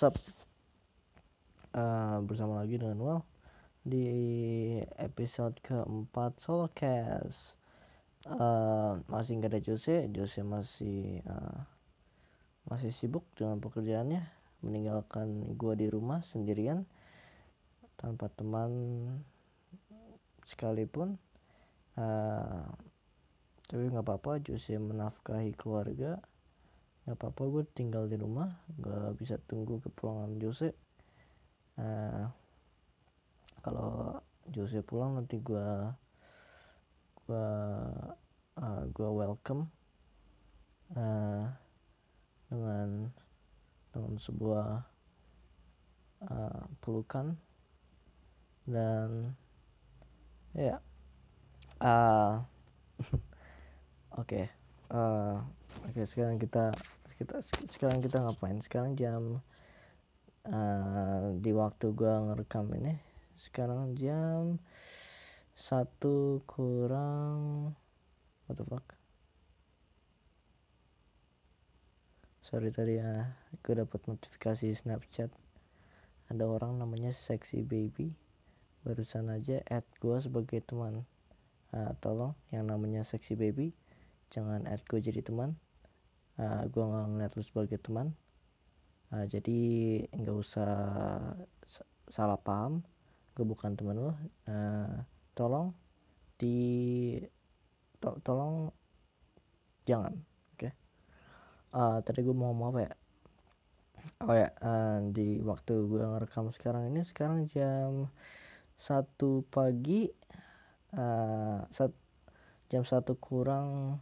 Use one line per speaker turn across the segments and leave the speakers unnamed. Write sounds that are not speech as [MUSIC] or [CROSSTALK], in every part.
what's up? Uh, bersama lagi dengan Well di episode keempat Solocast. Uh, masih nggak ada Jose, Jose masih uh, masih sibuk dengan pekerjaannya, meninggalkan gua di rumah sendirian tanpa teman sekalipun. Uh, tapi nggak apa-apa, Jose menafkahi keluarga nggak apa-apa gue tinggal di rumah nggak bisa tunggu kepulangan Jose uh, kalau Jose pulang nanti gue gue uh, gue welcome uh, dengan dengan sebuah uh, pelukan dan ya yeah. uh, [LAUGHS] oke okay. uh, Oke sekarang kita kita sekarang kita ngapain? Sekarang jam uh, di waktu gua ngerekam ini sekarang jam satu kurang what the fuck? Sorry tadi ya gue dapat notifikasi snapchat. Ada orang namanya sexy baby barusan aja add gue sebagai teman. Uh, tolong yang namanya sexy baby jangan add gue jadi teman uh, gue nggak ngeliat lu sebagai teman. Uh, jadi nggak usah salah paham gue bukan teman lu. Uh, tolong di to tolong jangan oke? Okay? uh, tadi gue mau ngomong apa ya? Oh ya uh, di waktu gue ngerekam sekarang ini sekarang jam satu pagi uh, sat, jam satu kurang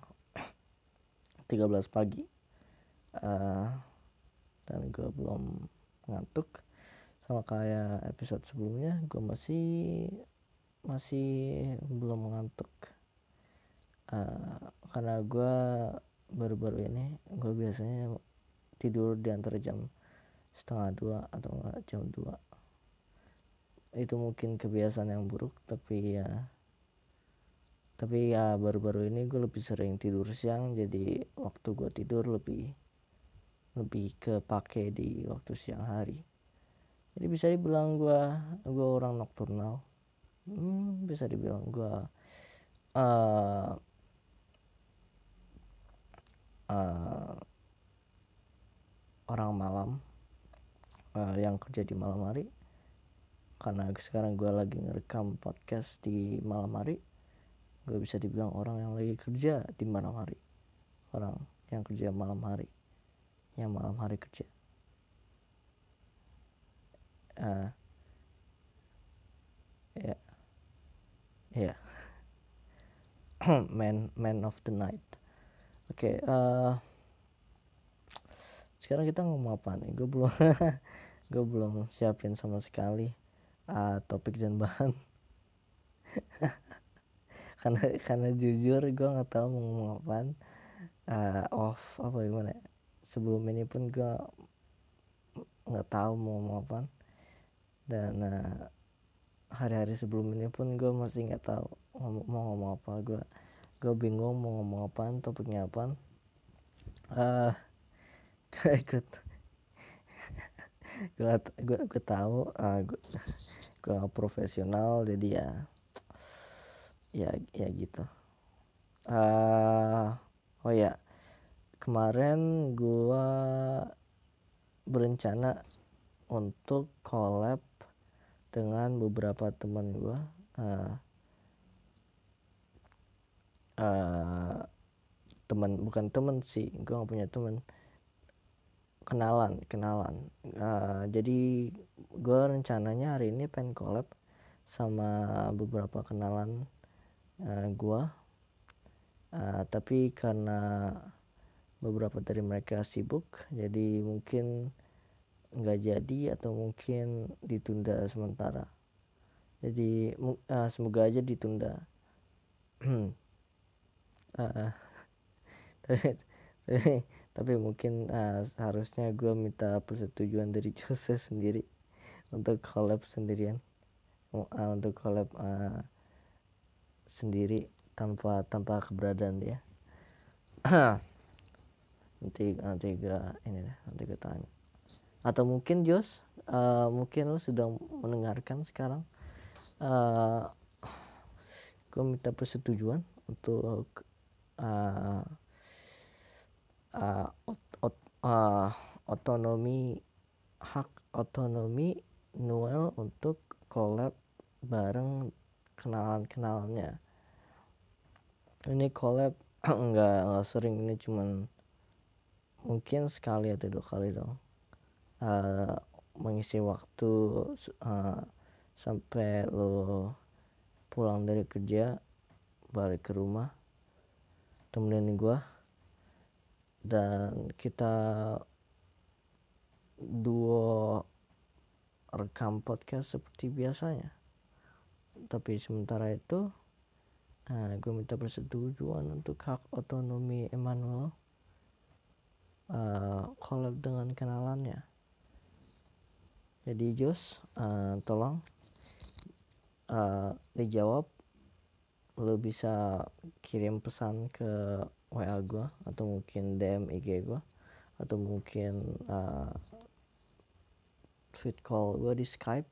13 pagi. Uh, dan gue belum ngantuk. Sama kayak episode sebelumnya gue masih masih belum ngantuk. Uh, karena gue baru-baru ini gue biasanya tidur di antara jam setengah dua atau jam dua. Itu mungkin kebiasaan yang buruk tapi ya tapi ya baru-baru ini gue lebih sering tidur siang jadi waktu gue tidur lebih lebih kepake di waktu siang hari. Jadi bisa dibilang gue gue orang nokturnal. Hmm, bisa dibilang gue uh, uh, orang malam uh, yang kerja di malam hari. Karena sekarang gue lagi ngerekam podcast di malam hari gue bisa dibilang orang yang lagi kerja di malam hari. Orang yang kerja malam hari. Yang malam hari kerja. Uh, ya. Ya. [COUGHS] Man man of the night. Oke okay, uh, sekarang kita ngomong apa nih? Gue belum [LAUGHS] gue belum siapin sama sekali uh, topik dan bahan [LAUGHS] karena karena jujur gue nggak tahu mau ngomong apa uh, off apa gimana ya. sebelum ini pun gue nggak tahu mau ngomong apa dan uh, hari-hari sebelum ini pun gue masih nggak tahu mau, mau ngomong apa. Gue gue bingung mau ngomong apa topiknya apa uh, [LAUGHS] gue ikut. Gue gue gue tahu uh, gue profesional jadi ya ya ya gitu. Uh, oh ya kemarin gua berencana untuk collab dengan beberapa teman gua. Uh, uh, teman bukan teman sih gua gak punya teman. Kenalan kenalan. Uh, jadi gue rencananya hari ini pengen collab sama beberapa kenalan uh, gua. Uh, tapi karena beberapa dari mereka sibuk jadi mungkin nggak jadi atau mungkin ditunda sementara. Jadi uh, semoga aja ditunda. Uh, [CLEARS THROAT] [LAUGHS] tapi, tapi tapi mungkin uh, seharusnya gue minta persetujuan dari [LAUGHS] Jose sendiri untuk collab sendirian. Uh, untuk collab uh, sendiri tanpa tanpa keberadaan dia. [CLEARS THROAT] Nanti nanti gue ini deh nanti gue tanya. Atau mungkin Jos uh, mungkin lo sedang mendengarkan sekarang uh, gue minta persetujuan untuk uh, uh, ot, ot, uh, otonomi hak otonomi Noel untuk collab bareng kenalan-kenalannya ini collab [CLEARS THROAT] enggak, enggak sering. Ini cuman mungkin sekali atau dua kali dong uh, mengisi waktu uh, sampai lo pulang dari kerja balik ke rumah temenin gue dan kita duo rekam podcast seperti biasanya tapi sementara itu uh, gue minta persetujuan untuk hak otonomi Emmanuel uh, collab dengan kenalannya. Jadi Jos uh, tolong uh, dijawab. Lo bisa kirim pesan ke WA gue atau mungkin DM IG gue atau mungkin uh, tweet call gue di Skype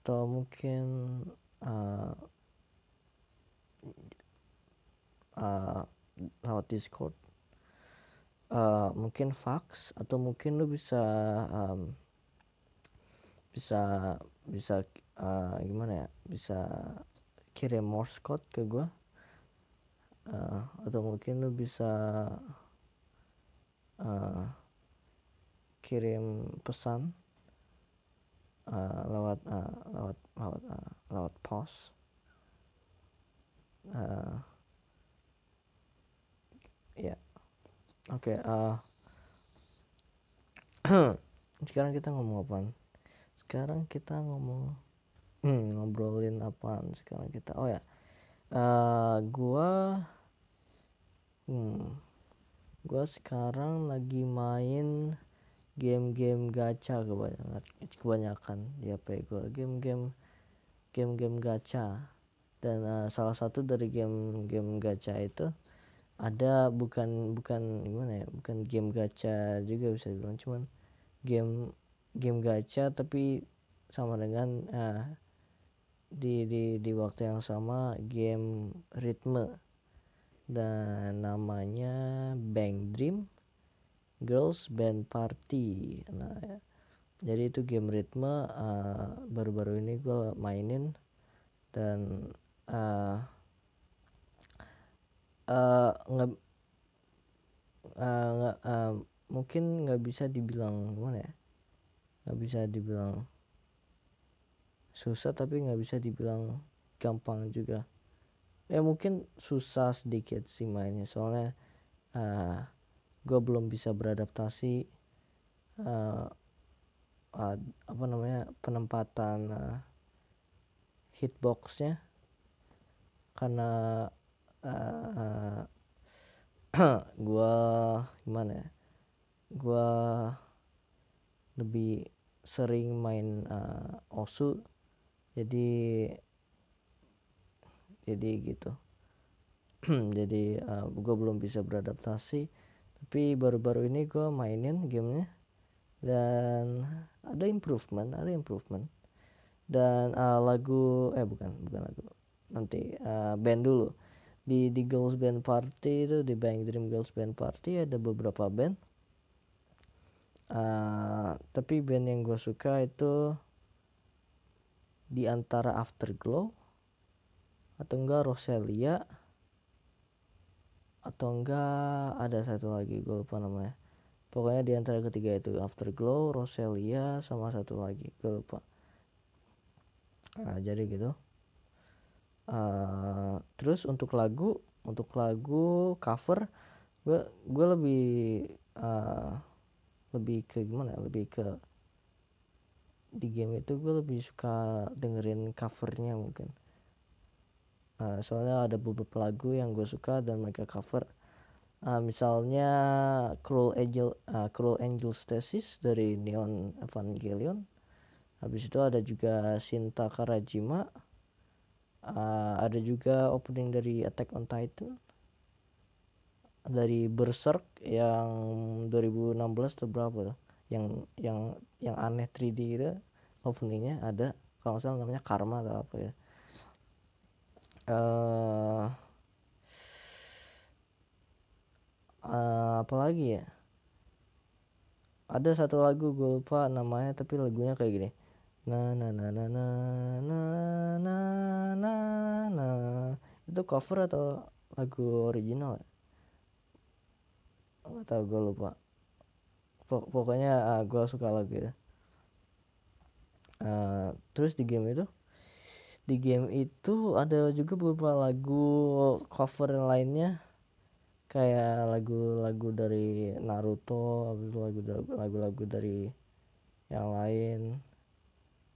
atau mungkin uh, uh, lewat Discord. Uh, mungkin fax atau mungkin lo bisa um, bisa bisa uh, gimana ya bisa kirim Morse code ke gue uh, atau mungkin lu bisa uh, kirim pesan uh, lewat uh, lewat lewat uh, lewat pos. Uh, ya. Yeah. oke okay, uh, [CLEARS THROAT] sekarang kita ngomong apa sekarang kita ngomong hmm, ngobrolin apaan? Sekarang kita oh ya. Uh, gua hmm, gua sekarang lagi main game-game gacha kebanyakan kebanyakan di HP gua game-game game-game gacha. Dan uh, salah satu dari game-game gacha itu ada bukan bukan gimana ya bukan game gacha juga bisa dibilang cuman game game gacha tapi sama dengan uh, di di di waktu yang sama game ritme. Dan namanya Bang Dream Girls Band Party. Nah ya. jadi itu game ritme uh, baru-baru ini gue mainin dan uh, uh, nggak uh, uh, mungkin nggak bisa dibilang gimana ya? Nggak bisa dibilang susah tapi nggak bisa dibilang gampang juga. Ya mungkin susah sedikit sih mainnya soalnya uh, eh, gue belum bisa beradaptasi uh, uh, apa namanya penempatan uh, hitboxnya. Karena uh, uh, gue gimana ya gue lebih sering main uh, osu. Jadi jadi gitu. [CLEARS THROAT] Jadi uh, gue belum bisa beradaptasi tapi baru-baru ini gue mainin gamenya. Dan ada improvement ada improvement. Dan uh, lagu eh bukan bukan lagu. Nanti uh, band dulu. Di di girls band party itu di Bang Dream Girls Band Party ada beberapa band. Uh, tapi band yang gue suka itu di antara Afterglow atau enggak Roselia atau enggak ada satu lagi gue lupa namanya. Pokoknya di antara ketiga itu Afterglow Roselia sama satu lagi gue lupa. Nah, jadi gitu. Uh, terus untuk lagu untuk lagu cover gue gue lebih uh, lebih ke gimana ya, lebih ke di game itu gue lebih suka dengerin covernya mungkin uh, soalnya ada beberapa lagu yang gue suka dan mereka cover. Uh, misalnya Cruel Angel uh, Cruel Angel Stasis dari Neon Evangelion. Habis itu ada juga Shinta Karajima. Uh, ada juga opening dari Attack on Titan. Dari Berserk yang 2016 atau berapa yang yang yang aneh 3D itu openingnya ada. Kalau nggak salah namanya Karma atau apa ya uh, uh, apa lagi ya? Ada satu lagu gue lupa namanya tapi lagunya kayak gini. Na na na na na na na na na. Itu cover atau lagu original ya? nggak tahu gue lupa. Pokoknya uh, gue suka lagu itu. Uh, terus di game itu di game itu ada juga beberapa lagu cover lainnya. Kayak lagu-lagu dari Naruto habis lagu lagu-lagu dari yang lain.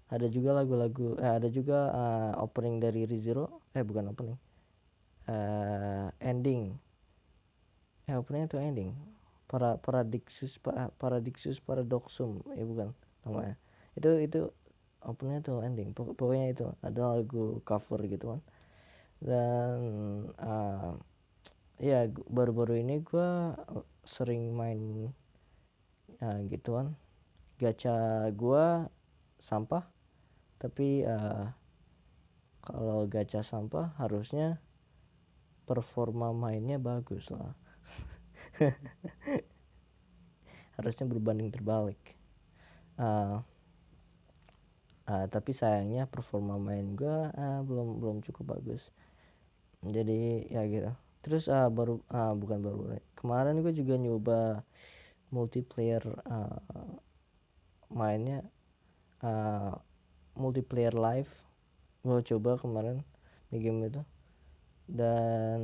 Ada juga lagu-lagu eh, ada juga uh, opening dari Rizero eh bukan opening uh, ending. Eh openingnya itu ending? Para paradixus para paradixus paradoxum eh bukan namanya. Itu itu openingnya tuh ending pokoknya itu ada lagu cover gitu kan. Dan uh, ya baru-baru ini gue sering main ya, gituan gacha gue sampah tapi uh, kalau gacha sampah harusnya performa mainnya bagus lah. [LAUGHS] Harusnya berbanding terbalik. Uh, uh, tapi sayangnya performa main gue uh, belum belum cukup bagus. Jadi ya gitu. Terus uh, baru uh, bukan baru kemarin gue juga nyoba multiplayer uh, mainnya uh, multiplayer live. Gue coba kemarin di game itu. Dan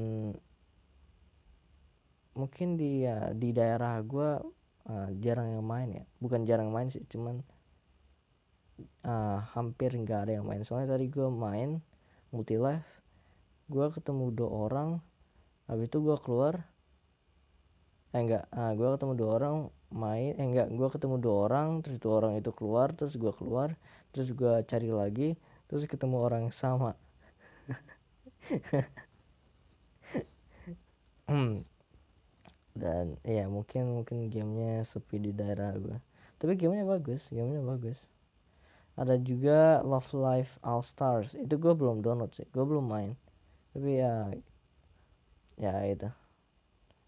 mungkin di ya, di daerah gue uh, jarang yang main ya. Bukan jarang main sih cuman uh, hampir nggak ada yang main. Soalnya tadi gue main multi live gue ketemu dua orang habis itu gue keluar eh enggak ah gue ketemu dua orang main eh enggak gue ketemu dua orang terus dua orang itu keluar terus gue keluar terus gue cari lagi terus ketemu orang sama. [LAUGHS] Dan ya mungkin mungkin gamenya sepi di daerah gue tapi gamenya bagus gamenya bagus ada juga Love Life All Stars. Itu gue belum download sih. Gue belum main. Tapi ya ya itu.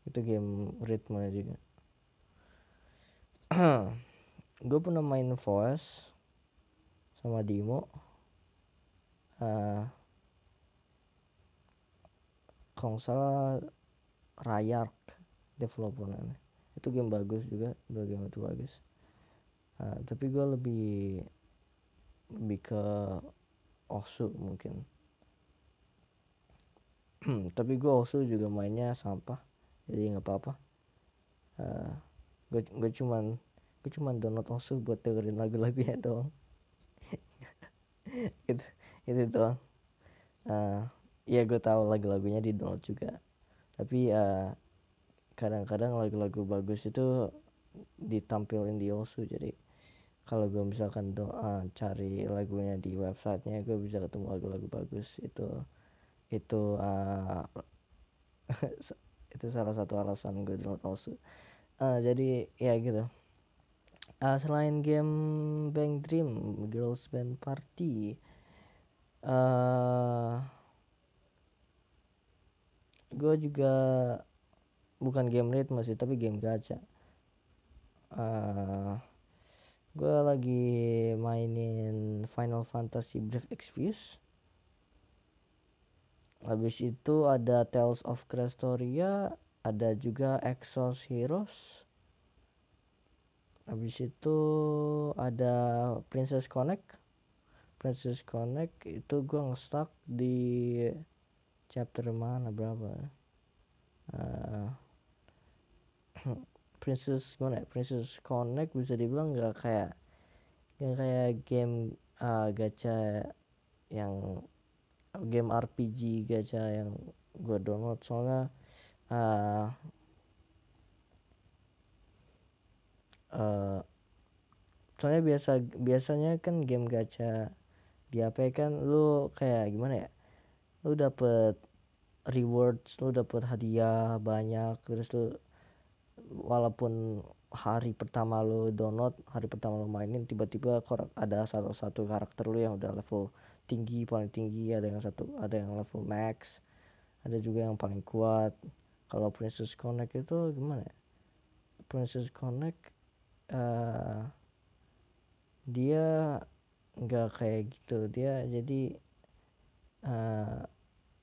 Itu game ritme juga. [CLEARS THROAT] Gue pernah main voice sama Dimo. Uh, salah Rayark developernya itu game bagus juga dua game itu bagus. Uh, tapi gue lebih lebih ke Osu mungkin. Tapi gue also juga mainnya sampah jadi nggak apa-apa. Uh, gue gue cuman gue cuman download also buat dengerin lagu-lagunya doang. [LAUGHS] Itu itu doang. Uh, ya gue tahu lagu-lagunya di download juga. Tapi uh, kadang-kadang lagu-lagu bagus itu ditampilin di Osu jadi kalau gue misalkan do, uh, cari lagunya di websitenya gue bisa ketemu lagu-lagu bagus. Itu itu uh, [LAUGHS] itu salah satu alasan gue download also uh, jadi ya gitu. Uh, selain game Bank Dream Girls Band Party uh, gue juga bukan game ritme sih tapi game gacha. Uh, gue lagi mainin Final Fantasy Brave Exvius. Habis itu ada Tales of Crestoria ada juga Exos Heroes. Habis itu ada Princess Connect. Princess Connect itu gue ngestak di chapter mana berapa? Uh, [CLEARS THROAT] Princess gimana ya? Princess Connect bisa dibilang nggak kayak yang kayak game uh, gacha yang game RPG gacha yang gue download soalnya uh, uh, soalnya biasa biasanya kan game gacha di HP kan lu kayak gimana ya lu dapet rewards lu dapat hadiah banyak terus lu walaupun hari pertama lu download hari pertama lu mainin tiba-tiba ada salah satu karakter lu yang udah level tinggi paling tinggi ada yang satu ada yang level max ada juga yang paling kuat. Kalau Princess Connect itu gimana ya? Princess Connect uh, dia nggak kayak gitu. Dia jadi uh,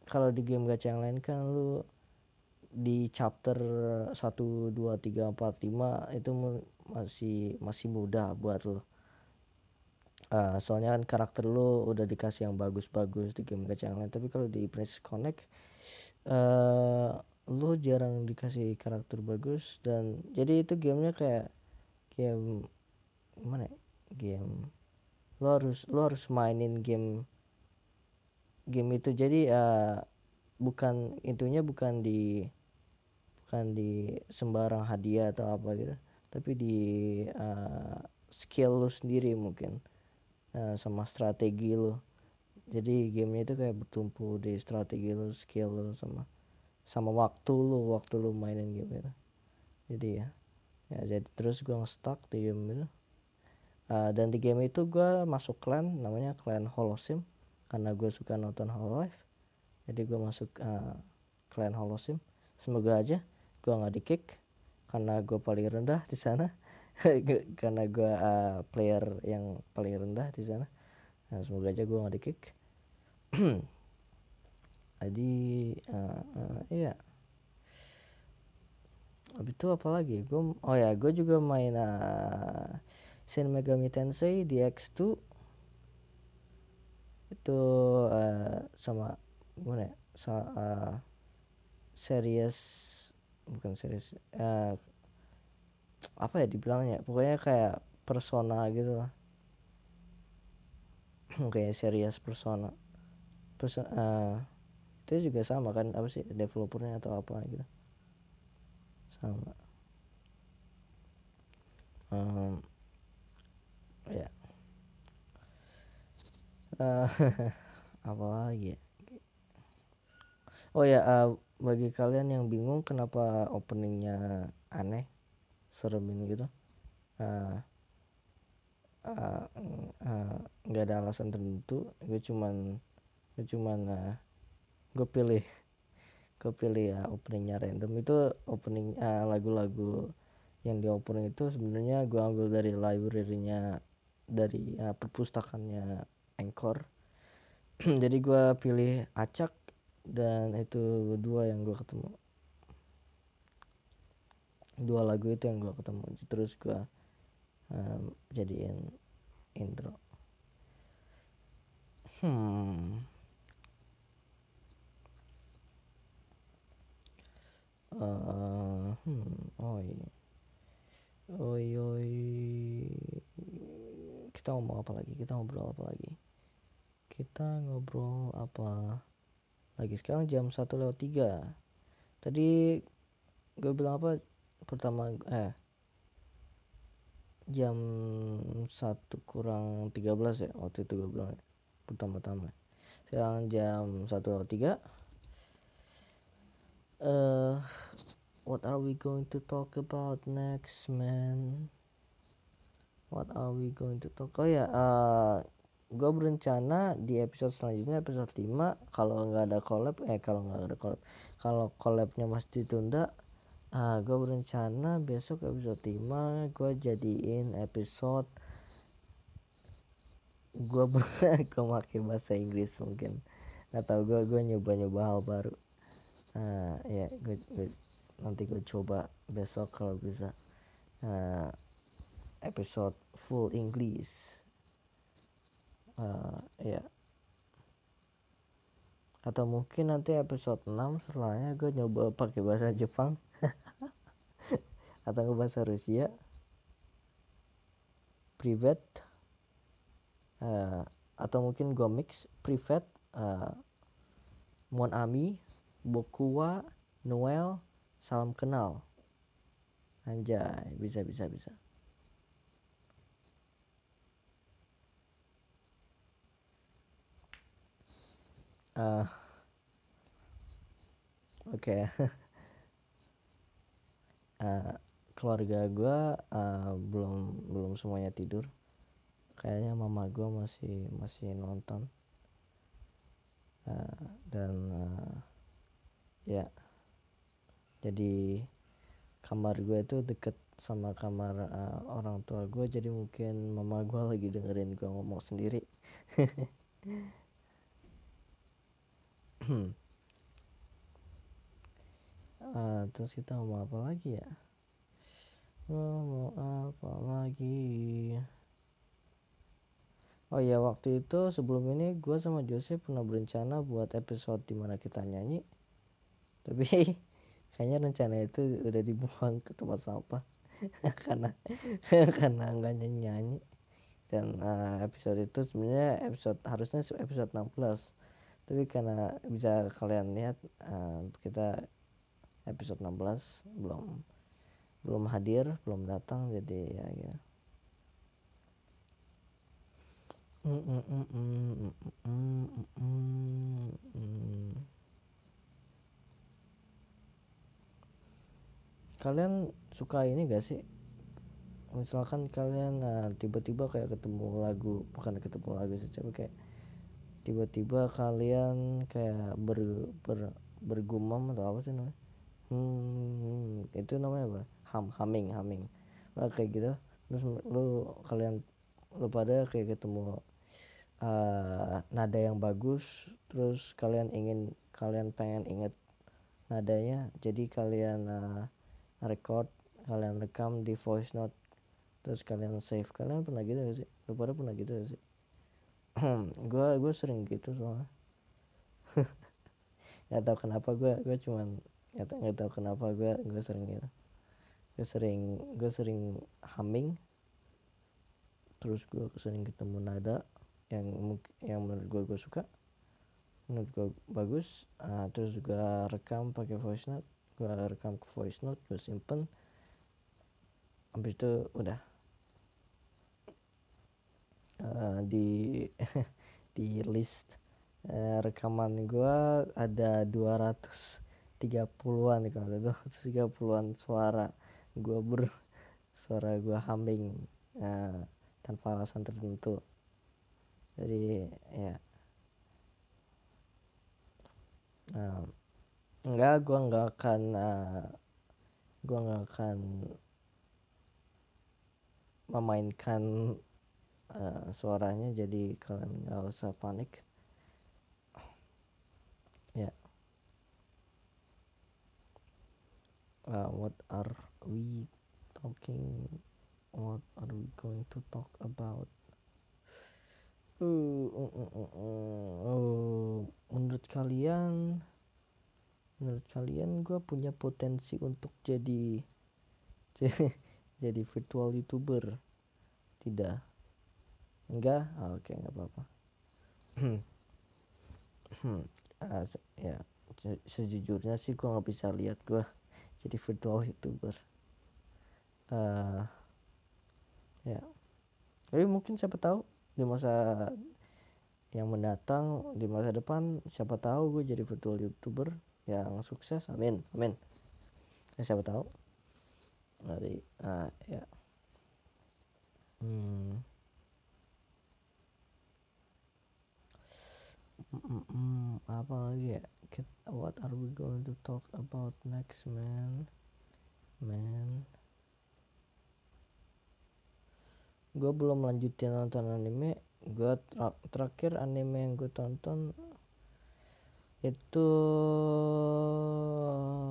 kalau di game gacha yang lain kan lu di chapter 1 2 3 4 5 itu masih masih mudah buat lu uh, soalnya kan karakter lu udah dikasih yang bagus-bagus di game gacha yang lain. Tapi kalau di Princess Connect uh, lu jarang dikasih karakter bagus dan jadi itu gamenya kayak game gimana ya? Game. Lo harus lo harus mainin game game itu. Jadi uh, bukan intinya bukan di bukan di sembarang hadiah atau apa gitu tapi di uh, skill lo sendiri mungkin uh, sama strategi lo jadi gamenya itu kayak bertumpu di strategi lo skill lo sama sama waktu lo waktu lo mainin game itu. Jadi ya ya jadi terus gue nge-stuck di game itu. Uh, dan di game itu gue masuk clan namanya clan Holosim karena gue suka nonton Hololive jadi gue masuk uh, clan Holosim semoga aja gue nggak di kick karena gue paling rendah di sana. [LAUGHS] Karena gue uh, player yang paling rendah di sana. Nah, semoga aja gue nggak di kick [CLEARS THROAT] jadi uh, uh, iya. Habis itu apa lagi? Gue oh ya, gue juga main uh, Shin Megami Tensei DX2 itu uh, sama gimana ya? Sa, uh, series bukan series uh, apa ya dibilangnya? Pokoknya kayak persona gitu lah. [CLEARS THROAT] Kayak series persona. Perso uh, itu juga sama kan? Apa sih? Developernya atau apa gitu. Sama. Um, ya. Uh, [LAUGHS] apa lagi ya? Oh ya uh, bagi kalian yang bingung kenapa openingnya aneh seremin gitu uh, uh, uh, nggak ada alasan tertentu gue cuman gue cuman uh, gue pilih gue pilih ya openingnya random. Itu opening uh, lagu-lagu yang di opening itu sebenarnya gue ambil dari library-nya dari uh, perpustakaannya Anchor. [CLEARS THROAT] Jadi gue pilih acak dan itu dua yang gue ketemu. Dua lagu itu yang gue ketemu. Terus gue um, jadiin intro. Hmm. Uh, hmm iya oi oi. Kita ngomong apa lagi? Kita ngobrol apa lagi? Kita ngobrol apa lagi sekarang jam satu lewat tiga. Tadi gue bilang apa? Pertama eh jam satu kurang tiga belas ya waktu itu gue bilang ya, pertama-tama. Sekarang jam satu lewat tiga. Uh, what are we going to talk about next man? What are we going to talk? Oh ya uh, gue berencana di episode selanjutnya episode 5 kalau nggak ada collab eh kalau nggak ada collab kalau collabnya masih ditunda uh, gue berencana besok episode 5 gue jadiin episode gue [LAUGHS] gue pakai bahasa Inggris mungkin. Nggak tahu gue gue nyoba nyoba hal baru. Uh, ya gue, gue nanti gue coba besok kalau bisa. Uh, episode full English uh, ya atau mungkin nanti episode 6 setelahnya gue nyoba pakai bahasa Jepang. [LAUGHS] Atau bahasa Rusia. Private uh, atau mungkin gue mix. Private uh, Mon Ami Bokuwa Noel salam kenal. Anjay bisa bisa bisa uh, oke. Okay. [LAUGHS] uh, keluarga gue uh, belum belum semuanya tidur. Kayaknya mama gue masih masih nonton. Uh, dan uh, ya. Jadi kamar gue itu deket sama kamar uh, orang tua gue jadi mungkin mama gue lagi dengerin gue ngomong sendiri [LAUGHS] uh, terus kita mau apa lagi ya? Mau apa lagi? Oh ya waktu itu sebelum ini gue sama Jose pernah berencana buat episode di mana kita nyanyi. Tapi [LAUGHS] kayaknya rencana itu udah dibuang ke tempat sampah. [LAUGHS] Karena [LAUGHS] karena nggak nyanyi nyanyi dan uh, episode itu sebenarnya episode harusnya episode 16 tapi karena bisa kalian lihat uh, kita episode 16 belum belum hadir belum datang jadi ya ya. Kalian suka ini gak sih? Misalkan kalian nah, tiba-tiba kayak ketemu lagu bukan ketemu lagu sih kayak tiba-tiba kalian kayak ber, ber bergumam atau apa sih namanya? Hmm, itu namanya apa? Hum humming humming. Nah, kayak gitu. Terus lu kalian lu pada kayak ketemu uh, nada yang bagus terus kalian ingin kalian pengen inget nadanya jadi kalian uh, record kalian rekam di voice note. Terus kalian save. Kalian pernah gitu gak sih? Lu pada pernah gitu gak sih gue gue sering gitu soalnya. [LAUGHS] Nggak tahu kenapa gue gue cuman nggak nggak tahu kenapa gue gue sering gitu. Gue sering gue sering humming. Terus gue sering ketemu nada yang yang menurut gue gue suka menurut gue bagus. Uh, terus gue rekam pakai voice note gue rekam ke voice note gue simpen. Habis itu udah uh, di [LAUGHS] di list uh, rekaman gue ada 200 30-an kalau itu 30-an suara gue ber suara gue humming uh, tanpa alasan tertentu. Jadi ya. Uh, enggak gue nggak akan uh, gue nggak akan memainkan uh, suaranya jadi kalian nggak usah panik. Uh, what are we talking? What are we going to talk about? Uh, uh, uh, uh, uh, menurut kalian menurut kalian gue punya potensi untuk jadi [LAUGHS] jadi virtual youtuber? Tidak enggak? Oh, oke okay, nggak apa-apa [CLEARS THROAT] uh, ya sejujurnya sih gue nggak bisa lihat gue jadi virtual youtuber. Uh, ya. Tapi mungkin siapa tahu di masa yang mendatang di masa depan siapa tahu gue jadi virtual youtuber yang sukses. Amin amin. Ya, siapa tahu. Dari uh, ya. Hmm. Mm, mm, mm, apa lagi ya what are we going to talk about next man? Man. Gue belum lanjutin nonton anime. Gue ter terakhir anime yang gue tonton itu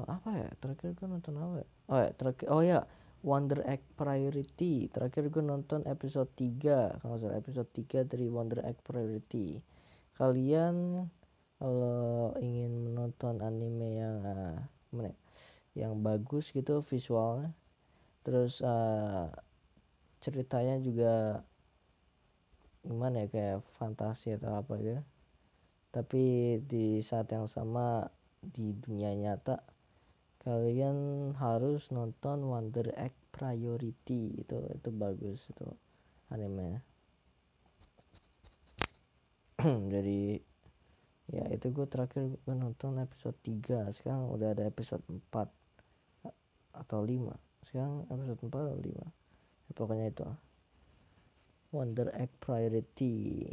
apa ya? Terakhir gue nonton apa ya? oh ya terakhir oh ya Wonder Egg Priority. Terakhir gue nonton episode 3 kalau salah episode 3 dari Wonder Egg Priority kalian kalau ingin menonton anime yang uh, ya, yang bagus gitu visualnya terus uh, ceritanya juga gimana ya kayak fantasi atau apa gitu. Tapi di saat yang sama di dunia nyata kalian harus nonton Wonder Egg Priority itu itu bagus itu anime [CLEARS THROAT] jadi ya itu gue terakhir gue nonton episode 3 sekarang udah ada episode 4 atau 5 sekarang episode 4 atau 5 ya, pokoknya itu. Wonder Egg Priority.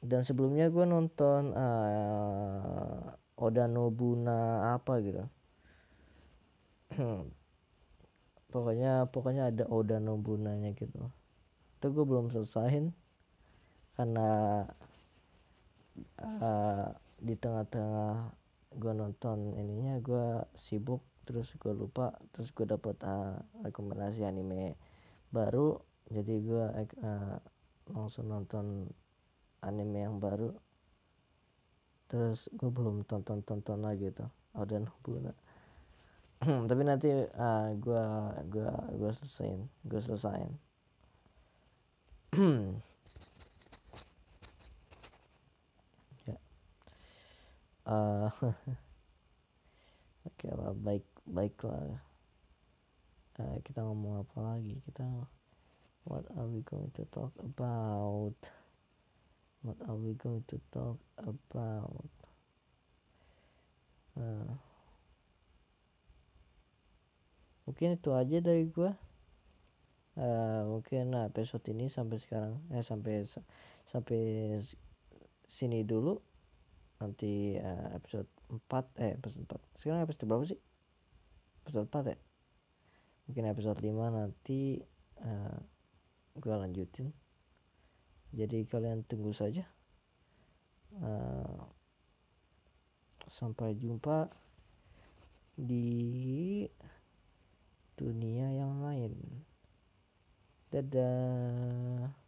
Dan sebelumnya gue nonton uh, Oda Nobuna apa gitu. [CLEARS THROAT] Pokoknya pokoknya ada Oda Nobunanya gitu. Itu gue belum selesain karena uh, di tengah-tengah gue nonton ininya gue sibuk terus gue lupa terus gue dapet uh, rekomendasi anime baru. Jadi gue uh, langsung nonton anime yang baru. Terus gue belum tonton tonton lagi tuh Oda Nobunaga [CLEARS THROAT] tapi nanti uh, gue gue gue selesain gue selesain [CLEARS THROAT] uh, [LAUGHS] oke okay lah baik baiklah. Uh, kita ngomong apa lagi? Kita what are we going to talk about? What are we going to talk about? Uh, mungkin itu aja dari gua. Uh, mungkin nah, episode ini sampai sekarang eh sampai sampai sini dulu nanti uh, episode 4 eh episode 4 sekarang episode berapa sih? Episode 4 ya? Mungkin episode 5 nanti uh, eh, gue lanjutin. Jadi kalian tunggu saja. Uh, sampai jumpa di dunia yang lain. Dadah